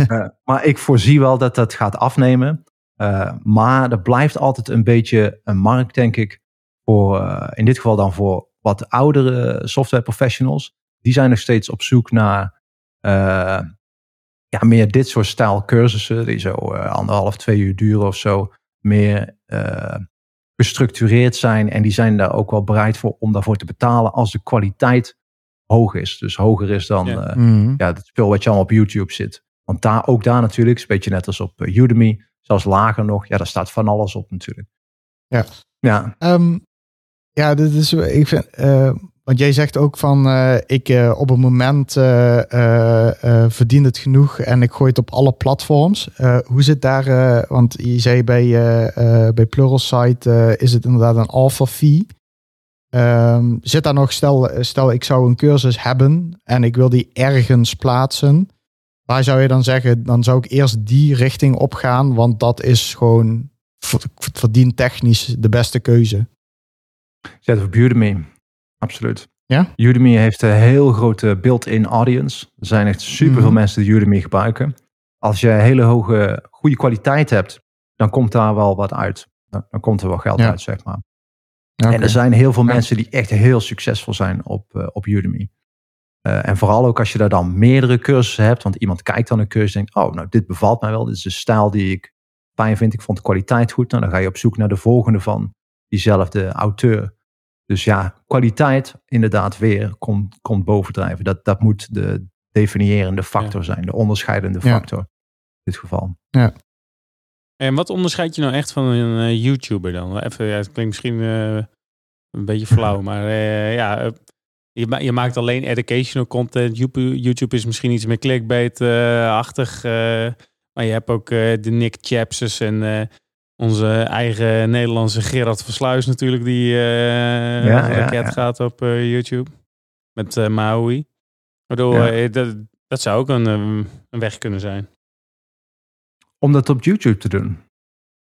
Eh, maar ik voorzie wel dat dat gaat afnemen. Eh, maar er blijft altijd een beetje een markt, denk ik, voor, eh, in dit geval dan voor wat oudere software professionals. Die zijn nog steeds op zoek naar ja, meer dit soort stijl cursussen. Die zo anderhalf, twee uur duren of zo. Meer gestructureerd zijn. En die zijn daar ook wel bereid voor om daarvoor te betalen als de kwaliteit hoog is. Dus hoger is dan ja. Mhm. ja, het spul wat je allemaal op YouTube zit. Want daar, ook daar natuurlijk, is een beetje net als op Udemy, zelfs lager nog. Ja, daar staat van alles op natuurlijk. Ja. Ja. Ehm, ja, dit is, ik vind, uh, want jij zegt ook van, uh, ik uh, op het moment verdien het genoeg en ik gooi het op alle platforms. hoe zit daar, want je zei bij, bij Pluralsight is het inderdaad een alpha fee. Um, zit daar nog, stel, stel ik zou een cursus hebben en ik wil die ergens plaatsen. Waar zou je dan zeggen, dan zou ik eerst die richting opgaan, want dat is gewoon verdient technisch de beste keuze. Zet op Udemy, absoluut. Ja? Udemy heeft een heel grote built-in audience. Er zijn echt superveel mm. mensen die Udemy gebruiken. Als je hele hoge, goede kwaliteit hebt, dan komt daar wel wat uit. Dan komt er wel geld ja. uit, zeg maar. Okay. En er zijn heel veel mensen die echt heel succesvol zijn op, uh, op Udemy. Uh, en vooral ook als je daar dan meerdere cursussen hebt, want iemand kijkt dan een cursus en denkt, oh, nou, dit bevalt mij wel. Dit is de stijl die ik fijn vind. Ik vond de kwaliteit goed. Nou, dan ga je op zoek naar de volgende van diezelfde auteur. Dus ja, kwaliteit inderdaad weer komt, komt bovendrijven. Dat, dat moet de definiërende factor ja. zijn, de onderscheidende factor. In dit geval. Ja. En wat onderscheid je nou echt van een uh, YouTuber dan? Even, ja, het klinkt misschien uh, een beetje flauw, maar uh, ja, je, ma je, maakt alleen educational content. YouTube is misschien iets meer clickbait-achtig. maar je hebt ook de Nick Chapses en onze eigen Nederlandse Gerard Versluis natuurlijk, die uh, ja, raket ja, ja. gaat op YouTube. Met Maui. Waardoor dat, dat zou ook een, een weg kunnen zijn. Om dat op YouTube te doen?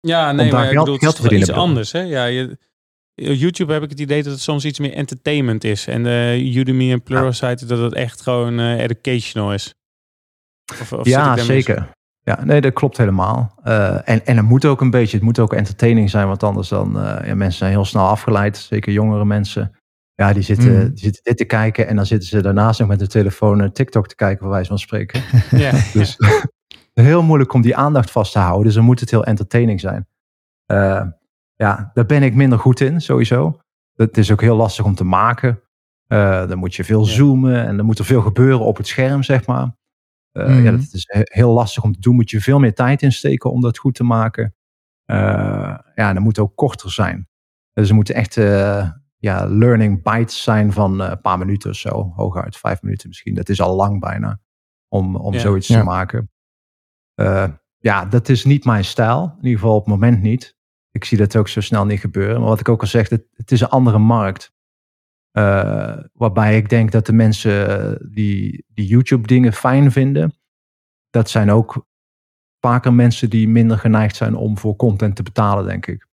Ja, nee, maar daar ik geld, bedoel, geld het is iets anders. Hè? Ja, je, YouTube heb ik het idee dat het soms iets meer entertainment is. En Udemy en Pluralsight dat het echt gewoon educational is. Of, of ja, zeker. Ja, nee, dat klopt helemaal. Uh, en, en het moet ook een beetje, het moet ook entertaining zijn, want anders dan, uh, ja, mensen zijn heel snel afgeleid, zeker jongere mensen. Ja, die zitten, mm. die zitten dit te kijken en dan zitten ze daarnaast nog met de telefoon uh, TikTok te kijken, bij wijze van spreken. ja. Dus heel moeilijk om die aandacht vast te houden, dus dan moet het heel entertaining zijn. Uh, ja, daar ben ik minder goed in, sowieso. Het is ook heel lastig om te maken. Uh, dan moet je veel ja. zoomen en dan moet er veel gebeuren op het scherm, zeg maar. Uh, mm. Ja, dat is heel lastig om te doen. Moet je veel meer tijd insteken om dat goed te maken. Ja, dat moet ook korter zijn. Dus er moeten echt ja, learning bites zijn van een paar minuten of zo. Hooguit vijf minuten misschien. Dat is al lang bijna om, om ja. zoiets Ja. te maken. Ja, dat is niet mijn stijl. In ieder geval op het moment niet. Ik zie dat ook zo snel niet gebeuren. Maar wat ik ook al zeg, het, het is een andere markt. Uh, waarbij ik denk dat de mensen die, die YouTube dingen fijn vinden, dat zijn ook vaker mensen die minder geneigd zijn om voor content te betalen, denk ik.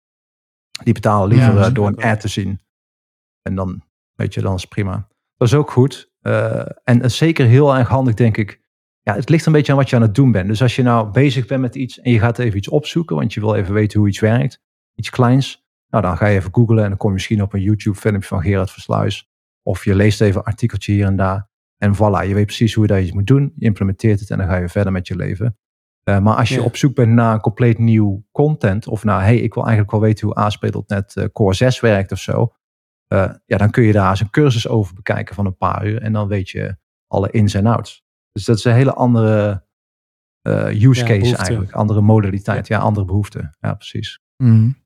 Die betalen liever ja, door een ad te zien. En dan, weet je, dan is prima. Dat is ook goed. Uh, en zeker heel erg handig, denk ik. Ja, het ligt een beetje aan wat je aan het doen bent. Dus als je nou bezig bent met iets en je gaat even iets opzoeken, want je wil even weten hoe iets werkt, iets kleins, nou, dan ga je even googlen en dan kom je misschien op een YouTube-filmpje van Gerard Versluis. Of je leest even een artikeltje hier en daar. En voilà, je weet precies hoe je dat iets moet doen. Je implementeert het en dan ga je verder met je leven. Uh, maar als je ja. op zoek bent naar een compleet nieuw content. Of naar, hey, ik wil eigenlijk wel weten hoe ASP.NET uh, Core 6 werkt of zo. Uh, ja, dan kun je daar eens een cursus over bekijken van een paar uur. En dan weet je alle ins en outs. Dus dat is een hele andere uh, use case eigenlijk. Andere modaliteit. Ja. ja, andere behoeften. Ja, precies. Mm.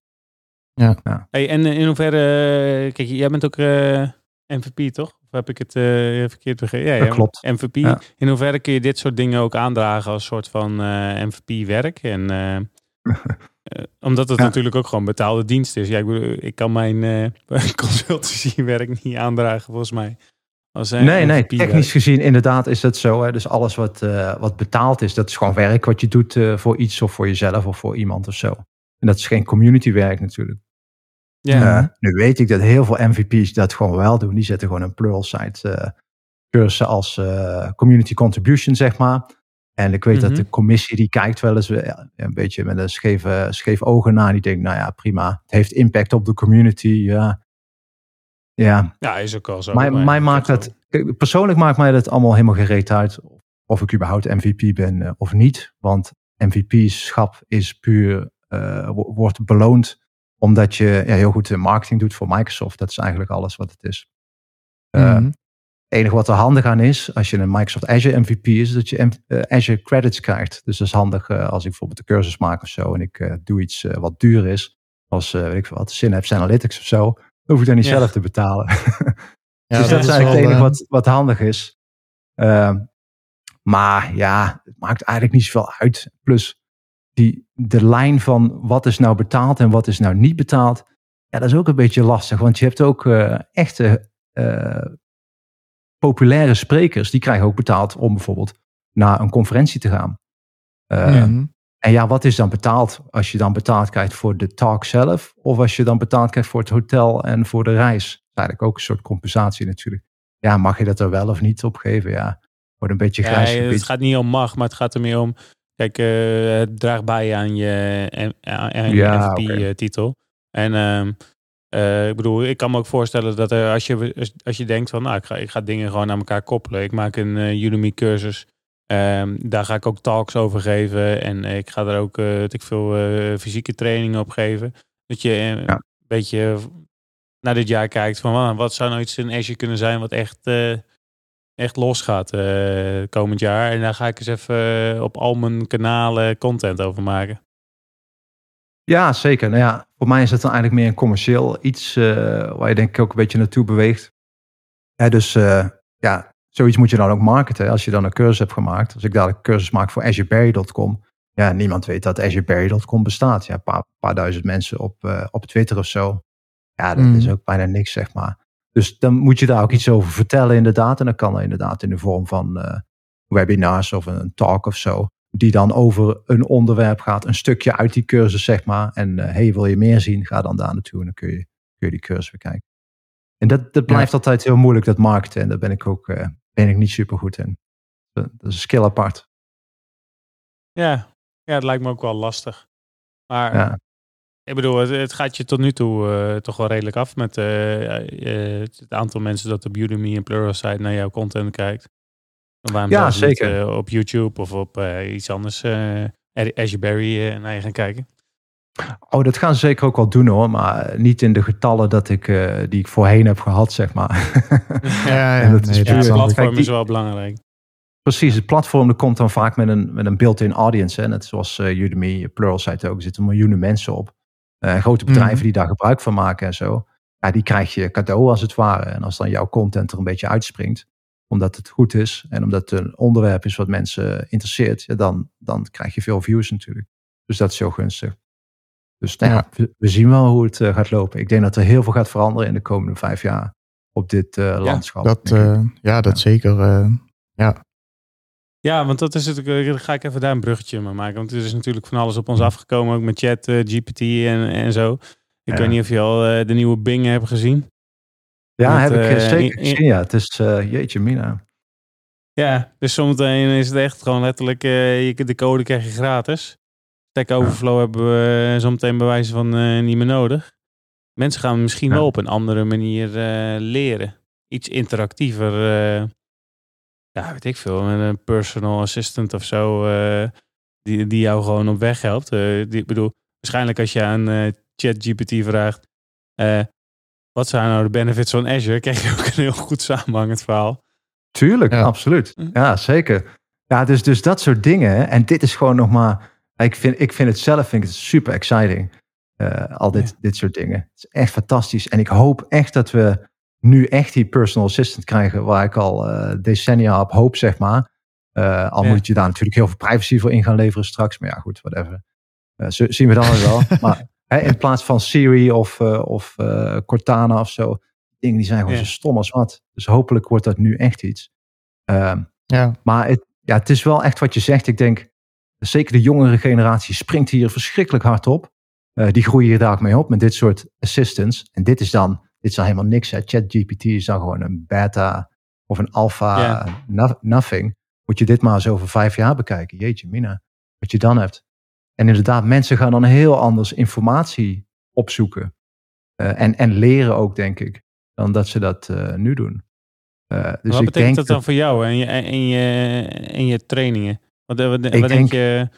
Ja. ja. Hey, en in hoeverre, kijk, jij bent ook uh, MVP, toch? Of heb ik het uh, verkeerd begrepen? Ja, dat klopt. MVP. Ja. In hoeverre kun je dit soort dingen ook aandragen als soort van uh, MVP-werk? En omdat het natuurlijk ook gewoon betaalde dienst is. Ja, ik, bedoel, ik kan mijn consultancy-werk niet aandragen, volgens mij. Nee, nee, technisch gezien inderdaad is dat zo. Hè. Dus alles wat, wat betaald is, dat is gewoon werk wat je doet voor iets of voor jezelf of voor iemand of zo. En dat is geen community werk natuurlijk. Ja. Uh, nu weet ik dat heel veel MVP's dat gewoon wel doen. Die zetten gewoon een Pluralsight uh, cursus als community contribution, zeg maar. En ik weet mm -hmm. dat de commissie die kijkt wel eens ja, een beetje met een scheve, scheef ogen naar. Die denkt, nou ja, prima. Het heeft impact op de community. Ja. Ja, Ja, is ook wel zo. mij, maar- mij maakt dat, kijk, persoonlijk maakt mij dat allemaal helemaal gereed uit. Of ik überhaupt MVP ben eh, of niet. Want MVP-schap is puur, eh, wo- wordt beloond omdat je ja, heel goed de marketing doet voor Microsoft. Dat is eigenlijk alles wat het is. Eh, Mhm. Het enige wat er handig aan is, als je een Microsoft Azure MVP is, dat je eh, Azure credits krijgt. Dus dat is handig eh, als ik bijvoorbeeld een cursus maak of zo en ik eh, doe iets eh, wat duur is, als eh, weet ik veel wat, Synapse Analytics of zo, hoef ik dat niet Ja. zelf te betalen. Ja, dus dat, is eigenlijk wel, het enige eh, wat, wat handig is. Ehm, maar ja, het maakt eigenlijk niet zoveel uit. Plus die, de lijn van wat is nou betaald en wat is nou niet betaald, ja, dat is ook een beetje lastig. Want je hebt ook eh, echte eh, populaire sprekers, die krijgen ook betaald om bijvoorbeeld naar een conferentie te gaan. En ja, wat is dan betaald? Als je dan betaald krijgt voor de talk zelf, of als je dan betaald krijgt voor het hotel en voor de reis. Dat is eigenlijk ook een soort compensatie natuurlijk. Ja, mag je dat er wel of niet op geven? Ja, wordt een beetje Ja, grijs het gebied. gaat niet om mag, maar het gaat er meer om. Kijk, eh, het draagt bij aan je, Ja. MVP-titel. En ehm, eh, ik bedoel, ik kan me ook voorstellen dat er, als, je, als je denkt van, nou, ik ga, ik ga dingen gewoon aan elkaar koppelen. Ik maak een eh, Udemy-cursus. Ehm, daar ga ik ook talks over geven. En ik ga er ook, eh weet ik veel, eh, fysieke trainingen op geven. Dat je eh, Ja. een beetje naar dit jaar kijkt van, ah, wat zou nou iets in Azure kunnen zijn wat echt... eh, echt losgaat eh komend jaar. En daar ga ik eens even eh, op al mijn kanalen content over maken. Ja, zeker. Nou ja, voor mij is het dan eigenlijk meer een commercieel iets eh, waar je denk ik ook een beetje naartoe beweegt. Ja, dus eh, ja, zoiets moet je dan ook marketen. Als je dan een cursus hebt gemaakt. Als ik dadelijk een cursus maak voor azureberry.com. Ja, niemand weet dat azureberry.com bestaat. Ja, een paar, paar duizend mensen op, eh, op Twitter of zo. Ja, dat Mm. is ook bijna niks, zeg maar. Dus dan moet je daar ook iets over vertellen inderdaad. En dat kan inderdaad in de vorm van eh, webinars of een talk of zo. Die dan over een onderwerp gaat. Een stukje uit die cursus, zeg maar. En eh, hey, wil je meer zien? Ga dan daar naartoe en dan kun je, kun je die cursus bekijken. En dat, dat blijft altijd heel moeilijk, dat markten. En daar ben ik ook ben ik niet super goed in. Dat is een skill apart. Ja, ja het lijkt me ook wel lastig. Maar Ja. ik bedoel, het, het gaat je tot nu toe eh, toch wel redelijk af met eh, eh, het aantal mensen dat op Udemy en Pluralsight naar jouw content kijkt. Waarom Ja, niet, zeker. op YouTube of op iets anders, Azure Berry, naar je gaan kijken. Oh, dat gaan ze zeker ook wel doen hoor. Maar niet in de getallen dat ik, eh, die ik voorheen heb gehad, zeg maar. Ja, En dat is nee, Ja, het platform Kijk, is wel belangrijk. Precies, het platform dat komt dan vaak met een, met een built-in audience. Hè. Net zoals eh, Udemy, Pluralsight ook. Er zitten miljoenen mensen op. Eh, grote bedrijven Mhm. die daar gebruik van maken en zo. Ja, die krijg je cadeau als het ware. En als dan jouw content er een beetje uitspringt. Omdat het goed is. En omdat het een onderwerp is wat mensen interesseert. Ja, dan, dan krijg je veel views natuurlijk. Dus dat is zo gunstig. Dus nou ja, Ja. we, we zien wel hoe het eh, gaat lopen. Ik denk dat er heel veel gaat veranderen in de komende vijf jaar. Op dit eh, landschap. Dat, eh, ja, dat zeker. eh, Ja, want dat is het. Dan ga ik even daar een bruggetje mee maken. Want er is natuurlijk van alles op ons afgekomen. Ook met chat, GPT en, en zo. Ik Ja. weet niet of je al eh, de nieuwe Bing hebt gezien. ja, heb ik zeker in- gezien. Ja, het is eh, jeetje mina. Ja, dus zometeen is het echt gewoon letterlijk, eh, je, de code krijg je gratis. Stack Overflow hebben we eh, zometeen bij wijze van eh, niet meer nodig. Mensen gaan misschien Ja. wel op een andere manier eh, leren. Iets interactiever. eh, ja, weet ik veel. Met een personal assistant of zo. eh, die, die jou gewoon op weg helpt. Eh, die, ik bedoel, waarschijnlijk als je aan eh, ChatGPT vraagt. eh, wat zijn nou de benefits van Azure? Krijg je ook een heel goed samenhangend verhaal. Tuurlijk, Ja. absoluut. Hm. Ja, zeker. Ja, dus, dus dat soort dingen. En dit is gewoon nog maar... Ik vind, ik vind het zelf vind ik het super exciting. eh, al dit, dit soort dingen. Het is echt fantastisch. En ik hoop echt dat we nu echt die personal assistant krijgen... waar ik al eh, decennia op hoop, zeg maar. Eh, al Ja. moet je daar natuurlijk heel veel privacy voor in gaan leveren straks. Maar ja, goed, whatever. Zien we dan wel. maar hè, in plaats van Siri of, of Cortana of zo... Dingen die zijn gewoon Ja. zo stom als wat. Dus hopelijk wordt dat nu echt iets. Ehm, ja. maar het, ja, het is wel echt wat je zegt. Ik denk, zeker de jongere generatie springt hier verschrikkelijk hard op. Eh, die groeien hier daar ook mee op met dit soort assistants. En dit is dan, dit is dan helemaal niks. ChatGPT is dan gewoon een beta of een alpha no- nothing. Moet je dit maar eens over vijf jaar bekijken. Jeetje mina, wat je dan hebt. En inderdaad, mensen gaan dan heel anders informatie opzoeken. Eh, en, en leren ook, denk ik. dan dat ze dat nu doen. dus wat ik betekent denk dat dan voor jou en je, en je, en je trainingen? Wat, wat, wat denk, denk, je?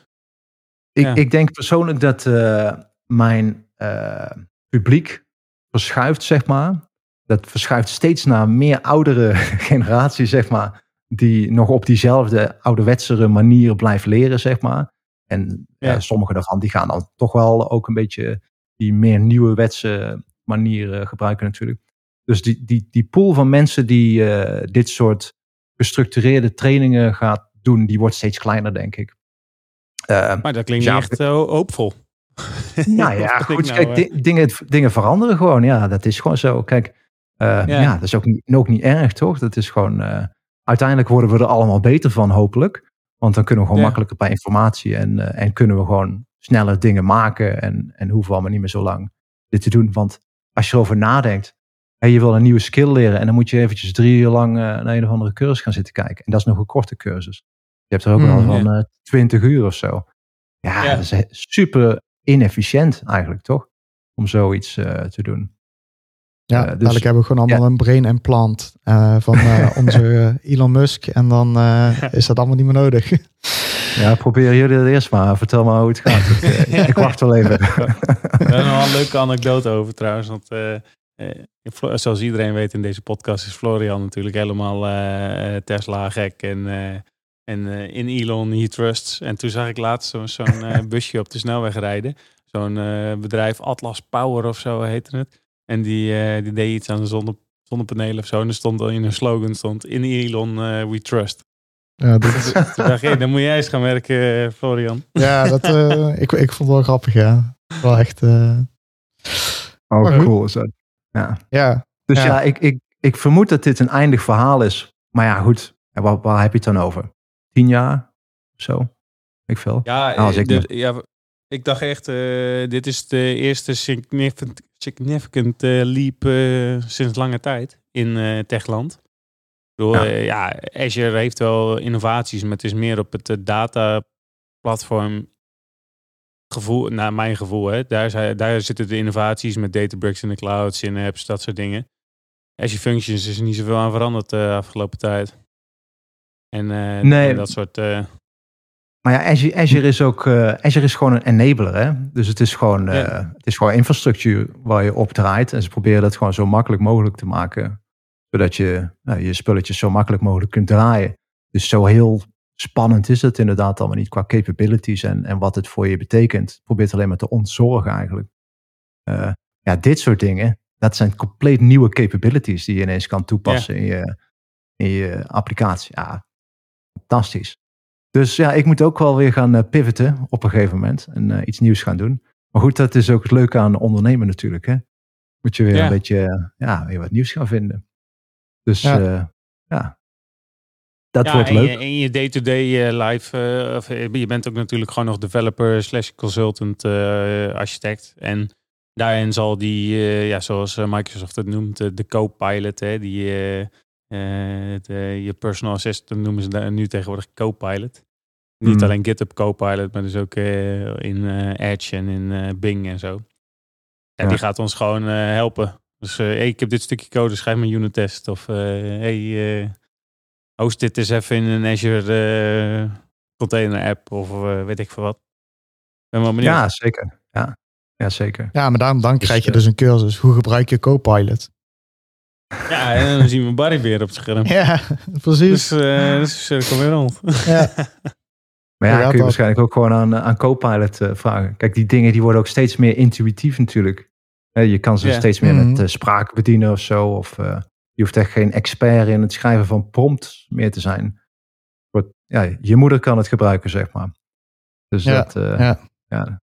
Ik, ik denk persoonlijk dat mijn publiek verschuift, zeg maar. Dat verschuift steeds naar meer oudere generatie, zeg maar. Die nog op diezelfde ouderwetsere manier blijft leren, zeg maar. En ja. sommige daarvan die gaan dan toch wel ook een beetje die meer nieuwe wetse manier gebruiken natuurlijk. Dus die, die, die pool van mensen die dit soort gestructureerde trainingen gaat doen, die wordt steeds kleiner, denk ik. Uh, maar dat klinkt ja, echt uh, hoopvol. Nou ja, goed. Nou, kijk, dingen, dingen veranderen gewoon. Ja, dat is gewoon zo. Kijk, ja. ja. dat is ook niet, ook niet erg, toch? Dat is gewoon. uiteindelijk worden we er allemaal beter van, hopelijk. Want dan kunnen we gewoon makkelijker bij informatie en, en kunnen we gewoon sneller dingen maken. En, en hoeven we allemaal niet meer zo lang dit te doen. Want als je erover nadenkt, en je wil een nieuwe skill leren en dan moet je eventjes drie uur lang naar een of andere cursus gaan zitten kijken. En dat is nog een korte cursus. Je hebt er ook wel mm, van uh, 20 uur of zo. Ja, ja, dat is super inefficiënt eigenlijk, toch? Om zoiets uh, te doen. Ja, uh, dus, hebben we gewoon allemaal een brain implant van onze Elon Musk. En dan is dat allemaal niet meer nodig. Ja, probeer jullie het eerst maar. Vertel maar hoe het gaat. ik, ik wacht wel even. Dat is nog een leuke anekdote over trouwens. Want uh, zoals iedereen weet in deze podcast is Florian natuurlijk helemaal uh, Tesla gek en, en in Elon he trusts. En toen zag ik laatst zo'n busje op de snelweg rijden. Zo'n bedrijf Atlas Power of zo heette het. En die, die deed iets aan de zonne, zonnepanelen of zo. En er stond in een slogan stond in Elon we trust. Ja, dat is... dacht dan moet jij eens gaan werken, Florian. Ja, dat, ik, ik vond het wel grappig, ja. Wel echt... Oh, cool is dat. Ja. ja. Dus ja, ik, ik, ik vermoed dat dit een eindig verhaal is. Maar ja, goed. Waar, waar heb je het dan over? Tien jaar of zo? Ik veel. Ja, nou, ik, de, ja ik dacht echt, uh, dit is de eerste significant, significant uh, leap uh, sinds lange tijd in Techland. Door, ja. ja, Azure heeft wel innovaties, maar het is meer op het data platform gevoel, naar mijn gevoel, hè, daar, daar zitten de innovaties met Databricks in de cloud, Synapse, dat soort dingen. Azure Functions is er niet zoveel aan veranderd de afgelopen tijd. En, uh, nee. dat soort... Uh... Maar ja, Azure, Azure is ook uh, Azure is gewoon een enabler. Hè? Dus het is gewoon, het is gewoon infrastructuur waar je op draait. En ze proberen dat gewoon zo makkelijk mogelijk te maken. Zodat je nou, je spulletjes zo makkelijk mogelijk kunt draaien. Dus zo heel spannend is het inderdaad allemaal niet qua capabilities en, en wat het voor je betekent. Probeert alleen maar te ontzorgen eigenlijk. Ja, dit soort dingen, dat zijn compleet nieuwe capabilities die je ineens kan toepassen in, je, in je applicatie. Ja, fantastisch. Dus ja, ik moet ook wel weer gaan uh, pivoten op een gegeven moment en uh, iets nieuws gaan doen. Maar goed, dat is ook het leuke aan ondernemen natuurlijk. Hè? Moet je weer een beetje ja, weer wat nieuws gaan vinden. Dus ja, ja dat ja, wordt leuk. En je day-to-day uh, life, uh, of, eh, je bent ook natuurlijk gewoon nog developer slash consultant uh, architect. En daarin zal die, ja, zoals Microsoft het noemt, de co-pilot, hè, die, de, je personal assistant noemen ze daar nu tegenwoordig co-pilot. Niet hmm. alleen GitHub Copilot, maar dus ook in Edge en in Bing en zo. En ja. die gaat ons gewoon helpen. Dus hey, ik heb dit stukje code, schrijf mijn unit test. Of hey, host dit eens even in een Azure uh, container app of uh, weet ik veel wat. Ben wel benieuwd. Ja, zeker. Ja, ja zeker. Ja, maar dan, dan dus, krijg je dus een cursus. Hoe gebruik je Copilot? Ja, en dan zien we Barry weer op het scherm. Ja, precies. Dus, uh, dus cirkel weer rond. Ja. Maar ja, kun je waarschijnlijk ook gewoon aan, aan Copilot uh, vragen. Kijk, die dingen die worden ook steeds meer intuïtief natuurlijk. je kan ze steeds meer met uh, spraak bedienen of zo. Of je hoeft echt geen expert in het schrijven van prompts meer te zijn. Ja, je moeder kan het gebruiken, zeg maar. Dus ja, dat uh, ja. ja.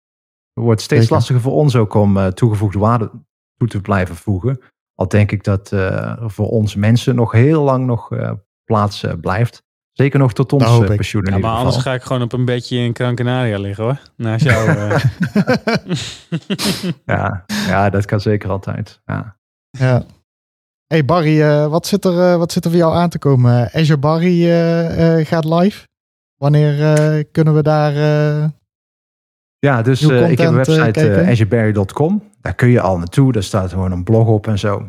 wordt steeds lastiger voor ons ook om uh, toegevoegde waarde toe te blijven voegen. Al denk ik dat uh, voor ons mensen nog heel lang nog plaats blijft. Zeker nog tot ons pensioen. Ja, maar anders ga ik gewoon op een bedje in Gran Canaria liggen hoor. Naast jou. ja, ja, dat kan zeker altijd. Ja. ja. Hey Barry, uh, wat, zit er, uh, wat zit er voor jou aan te komen? Azure Barry uh, gaat live. Wanneer kunnen we daar. ja, dus ik heb een website azurebarry.com. Daar kun je al naartoe. Daar staat gewoon een blog op en zo.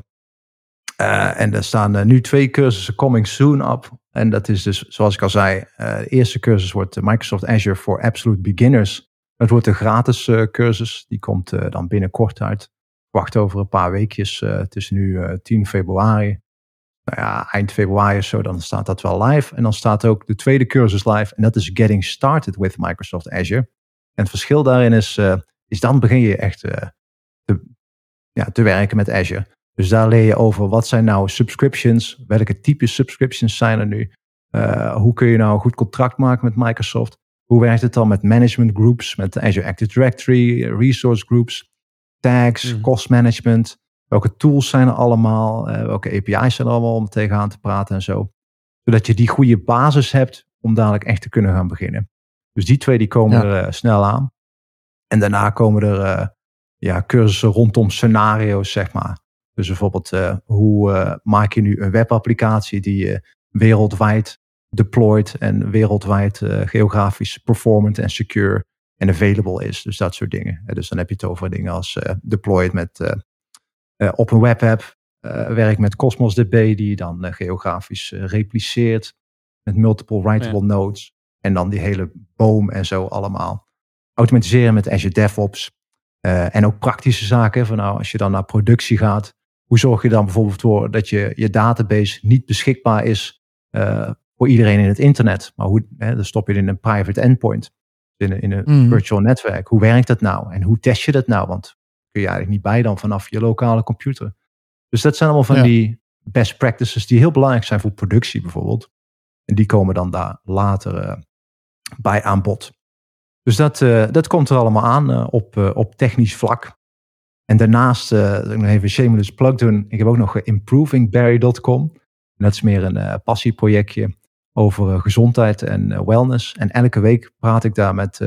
en er staan nu twee cursussen coming soon op. En dat is dus, zoals ik al zei, de eerste cursus wordt Microsoft Azure for Absolute Beginners. Het wordt een gratis cursus. Die komt dan binnenkort uit. Wacht over een paar weekjes. het is nu 10 februari nou ja, eind februari of zo, dan staat dat wel live. En dan staat ook de tweede cursus live. En dat is Getting Started with Microsoft Azure. En het verschil daarin is, is dan begin je echt ja, te werken met Azure. Dus daar leer je over wat zijn nou subscriptions, welke type subscriptions zijn er nu, uh, hoe kun je nou een goed contract maken met Microsoft, hoe werkt het dan met management groups, met Azure Active Directory, resource groups, tags, mm. cost management, Welke tools zijn er allemaal? Uh, welke API's zijn er allemaal om tegenaan te praten en zo. Zodat je die goede basis hebt om dadelijk echt te kunnen gaan beginnen. Dus die twee die komen er uh, snel aan. En daarna komen er ja, cursussen rondom scenario's, zeg maar. Dus bijvoorbeeld, hoe maak je nu een webapplicatie die je wereldwijd deployed en wereldwijd geografisch performant en secure en available is. Dus dat soort dingen. Dus dan heb je het over dingen als deployed met op een webapp werkt met Cosmos DB, die je dan geografisch repliceert. Met multiple writable nodes. En dan die hele boom en zo allemaal. Automatiseren met Azure DevOps. En ook praktische zaken. Van nou, als je dan naar productie gaat. Hoe zorg je dan bijvoorbeeld voor dat je, je database niet beschikbaar is voor iedereen in het internet. Maar hoe, hè, dan stop je in een private endpoint. In, in een mm. virtual netwerk. Hoe werkt dat nou? En hoe test je dat nou? Want kun je eigenlijk niet bij dan vanaf je lokale computer. Dus dat zijn allemaal van die best practices die heel belangrijk zijn voor productie bijvoorbeeld. En die komen dan daar later uh, bij aan bod. Dus dat, uh, dat komt er allemaal aan uh, op, op technisch vlak. En daarnaast, uh, ik nog even shameless plug doen. Ik heb ook nog improvingberry.com. Dat is meer een passieprojectje over gezondheid en wellness. En elke week praat ik daar met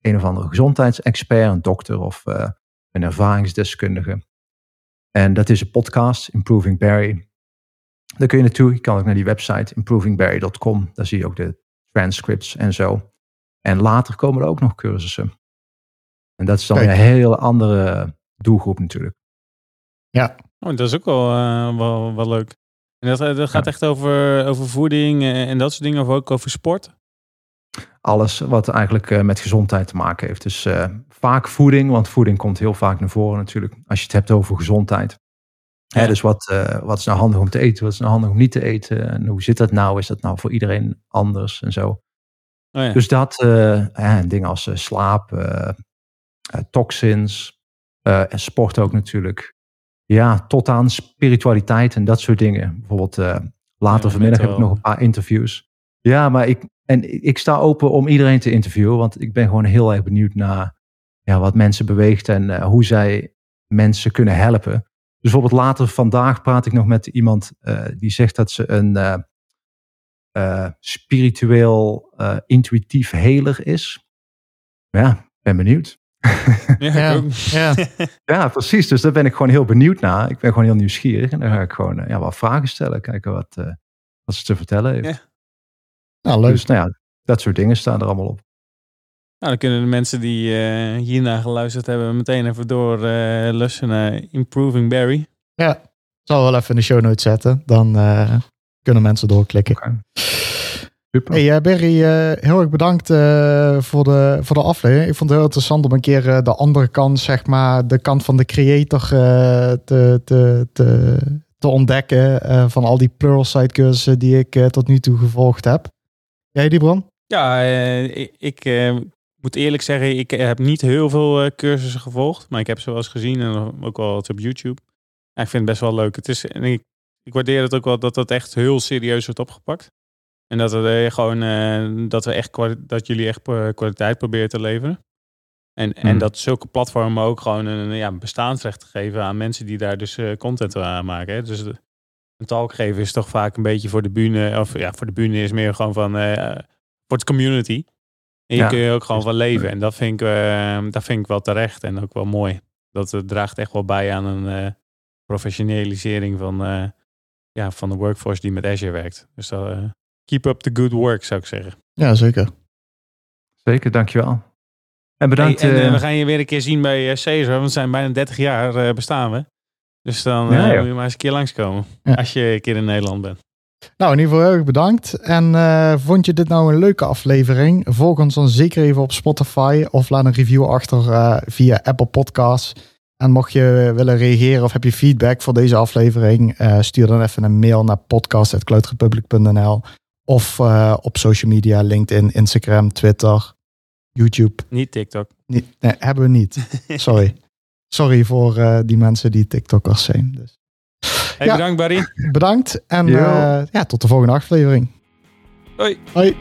een of andere gezondheidsexpert, een dokter of een ervaringsdeskundige. En dat is een podcast, Improving Barry. Daar kun je naartoe. Je kan ook naar die website, improvingbarry.com. Daar zie je ook de transcripts en zo. En later komen er ook nog cursussen. En dat is dan een hele andere doelgroep natuurlijk. Ja. Oh, dat is ook wel, uh, wel, wel leuk. En dat, dat gaat echt over, over voeding en dat soort dingen, of ook over sport? alles wat eigenlijk uh, met gezondheid te maken heeft. Dus uh, vaak voeding, want voeding komt heel vaak naar voren natuurlijk. Als je het hebt over gezondheid. Ja. Hè, dus wat, uh, wat is nou handig om te eten, wat is nou handig om niet te eten. En hoe zit dat nou? Is dat nou voor iedereen anders en zo. Oh ja. Dus dat, en dingen als slaap, toxins en sport ook natuurlijk. Ja, tot aan spiritualiteit en dat soort dingen. Bijvoorbeeld later ja, vanmiddag heb ik nog een paar interviews. Ja, maar ik, en ik sta open om iedereen te interviewen, want ik ben gewoon heel erg benieuwd naar ja, wat mensen beweegt en uh, hoe zij mensen kunnen helpen. Dus bijvoorbeeld later vandaag praat ik nog met iemand uh, die zegt dat ze een uh, spiritueel intuïtief heler is. Ja, ben benieuwd. Ja, ja. ja, precies. Dus daar ben ik gewoon heel benieuwd naar. Ik ben gewoon heel nieuwsgierig. En dan ga ik gewoon ja, wat vragen stellen. Kijken wat, wat ze te vertellen heeft. Ja. Nou, leuk. Dus nou ja, dat soort dingen staan er allemaal op. Nou, dan kunnen de mensen die uh, hierna geluisterd hebben meteen even door uh, lussen naar Improving Barry. Ja, ik zal wel even in de show notes zetten. Dan uh, kunnen mensen doorklikken. Okay. Super. Hey Barry, heel erg bedankt voor, de, voor de aflevering. Ik vond het heel interessant om een keer de andere kant, zeg maar, de kant van de creator te, te, te, te ontdekken. van al die Pluralsight cursussen die ik tot nu toe gevolgd heb. Jij die Bram? Ja, uh, ik, ik moet eerlijk zeggen, ik heb niet heel veel uh, cursussen gevolgd. Maar ik heb ze wel eens gezien en ook wel op YouTube. Ja, ik vind het best wel leuk. Het is, en ik, ik waardeer het ook wel dat het echt heel serieus wordt opgepakt. En dat, het, gewoon, dat, we echt, dat jullie echt kwaliteit proberen te leveren. En, en hmm. dat zulke platformen ook gewoon een ja, bestaansrecht geven aan mensen die daar dus content aan maken. Hè. Dus een talk geven is toch vaak een beetje voor de bühne. Of ja, voor de bühne is meer gewoon van uh, voor de community. En je kun je ook gewoon van leven. En dat vind, ik, uh, dat vind ik wel terecht en ook wel mooi. Dat het draagt echt wel bij aan een uh, professionalisering van, ja, van de workforce die met Azure werkt. Dus keep up the good work, zou ik zeggen. Ja, zeker. Zeker, dankjewel. En bedankt. en we gaan je weer een keer zien bij Caesar, want we zijn bijna 30 jaar bestaan we. Dus dan Ja, eh, moet je maar eens een keer langskomen. Ja. Als je een keer in Nederland bent. Nou, in ieder geval heel erg bedankt. En eh, vond je dit nou een leuke aflevering? Volg ons dan zeker even op Spotify of laat een review achter eh, via Apple Podcasts. En mocht je willen reageren of heb je feedback voor deze aflevering, eh, stuur dan even een mail naar podcast.kluitrepublic.nl of eh, op social media, LinkedIn, Instagram, Twitter, YouTube. Niet TikTok. Nee, nee, hebben we niet. Sorry. Sorry voor eh, die mensen die TikTokkers zijn. Dus Hey, Ja. bedankt Barry. bedankt en eh, ja, tot de volgende aflevering. Hoi. Hoi.